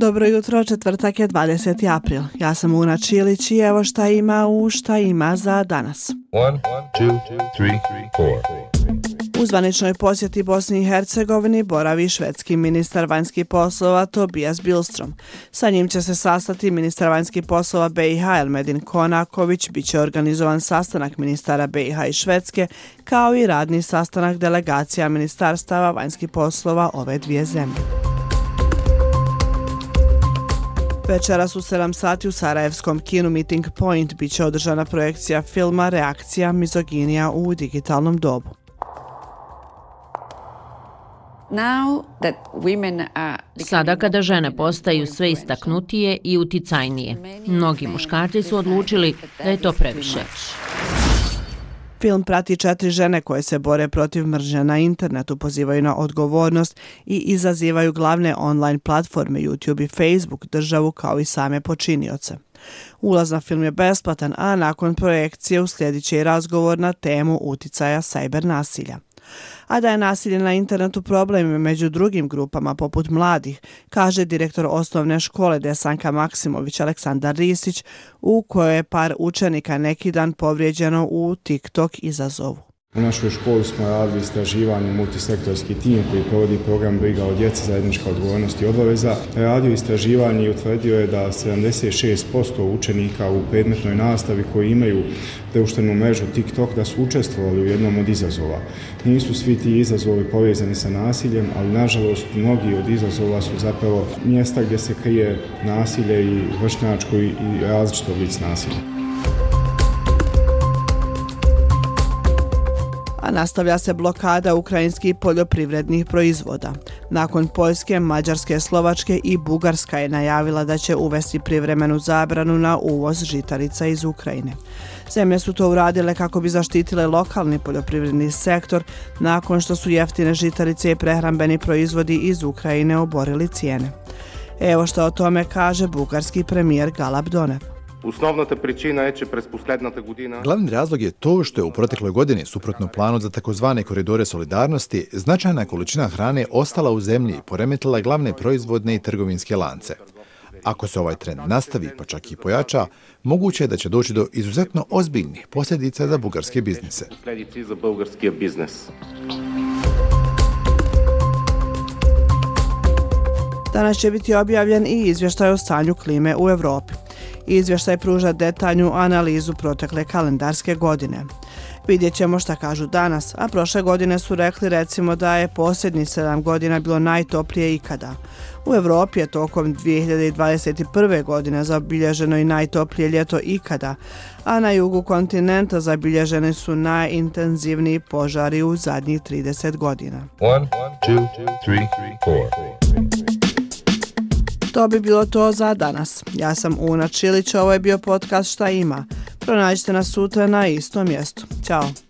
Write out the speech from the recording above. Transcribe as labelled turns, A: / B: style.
A: Dobro jutro, četvrtak je 20. april. Ja sam Una Čilić i evo šta ima u šta ima za danas. One, two, three, U zvaničnoj posjeti Bosni i Hercegovini boravi švedski ministar vanjskih poslova Tobias Bilstrom. Sa njim će se sastati ministar vanjskih poslova BiH Elmedin Konaković, bit će organizovan sastanak ministara BiH i Švedske, kao i radni sastanak delegacija ministarstava vanjskih poslova ove dvije zemlje. Večeras u 7 sati u Sarajevskom kinu Meeting Point bit će održana projekcija filma Reakcija mizoginija u digitalnom dobu.
B: Sada kada žene postaju sve istaknutije i uticajnije, mnogi muškarci su odlučili da je to previše.
A: Film prati četiri žene koje se bore protiv mržnja na internetu, pozivaju na odgovornost i izazivaju glavne online platforme YouTube i Facebook, državu kao i same počinioce. Ulaz na film je besplatan, a nakon projekcije uslijedit će i razgovor na temu uticaja sajber nasilja a da je nasilje na internetu problem među drugim grupama poput mladih, kaže direktor osnovne škole Desanka Maksimović Aleksandar Risić, u kojoj je par učenika neki dan povrijeđeno u TikTok izazovu.
C: U našoj školi smo radili istraživanje multisektorski tim koji provodi program Briga o djeci zajednička odgovornost i obaveza. Radio istraživanje i utvrdio je da 76% učenika u predmetnoj nastavi koji imaju društvenu mrežu TikTok da su učestvovali u jednom od izazova. Nisu svi ti izazovi povezani sa nasiljem, ali nažalost mnogi od izazova su zapravo mjesta gdje se krije nasilje i vršnjačko i različito oblic nasilja.
A: Nastavlja se blokada ukrajinskih poljoprivrednih proizvoda. Nakon Poljske, Mađarske, Slovačke i Bugarska je najavila da će uvesti privremenu zabranu na uvoz žitarica iz Ukrajine. Zemlje su to uradile kako bi zaštitile lokalni poljoprivredni sektor nakon što su jeftine žitarice i prehrambeni proizvodi iz Ukrajine oborili cijene. Evo što o tome kaže bugarski premijer Galab Donev.
D: Основната причина е, че през последната година...
E: Glavni razlog je to što je u protekloj godini, suprotno planu za takozvane koridore solidarnosti, značajna količina hrane ostala u zemlji i poremetila glavne proizvodne i trgovinske lance. Ako se ovaj trend nastavi, pa čak i pojača, moguće je da će doći do izuzetno ozbiljnih posljedica za bugarske biznise.
A: Danas će biti objavljen i izvještaj o stanju klime u Evropi. Izvještaj pruža detaljnu analizu protekle kalendarske godine. Vidjet ćemo šta kažu danas, a prošle godine su rekli recimo da je posljednji 7 godina bilo najtoplije ikada. U Evropi je tokom 2021. godine zabilježeno i najtoplije ljeto ikada, a na jugu kontinenta zabilježeni su najintenzivniji požari u zadnjih 30 godina. One, two, three, To bi bilo to za danas. Ja sam Una Čilić, ovo je bio podcast Šta ima. Pronađite nas sutra na istom mjestu. Ćao.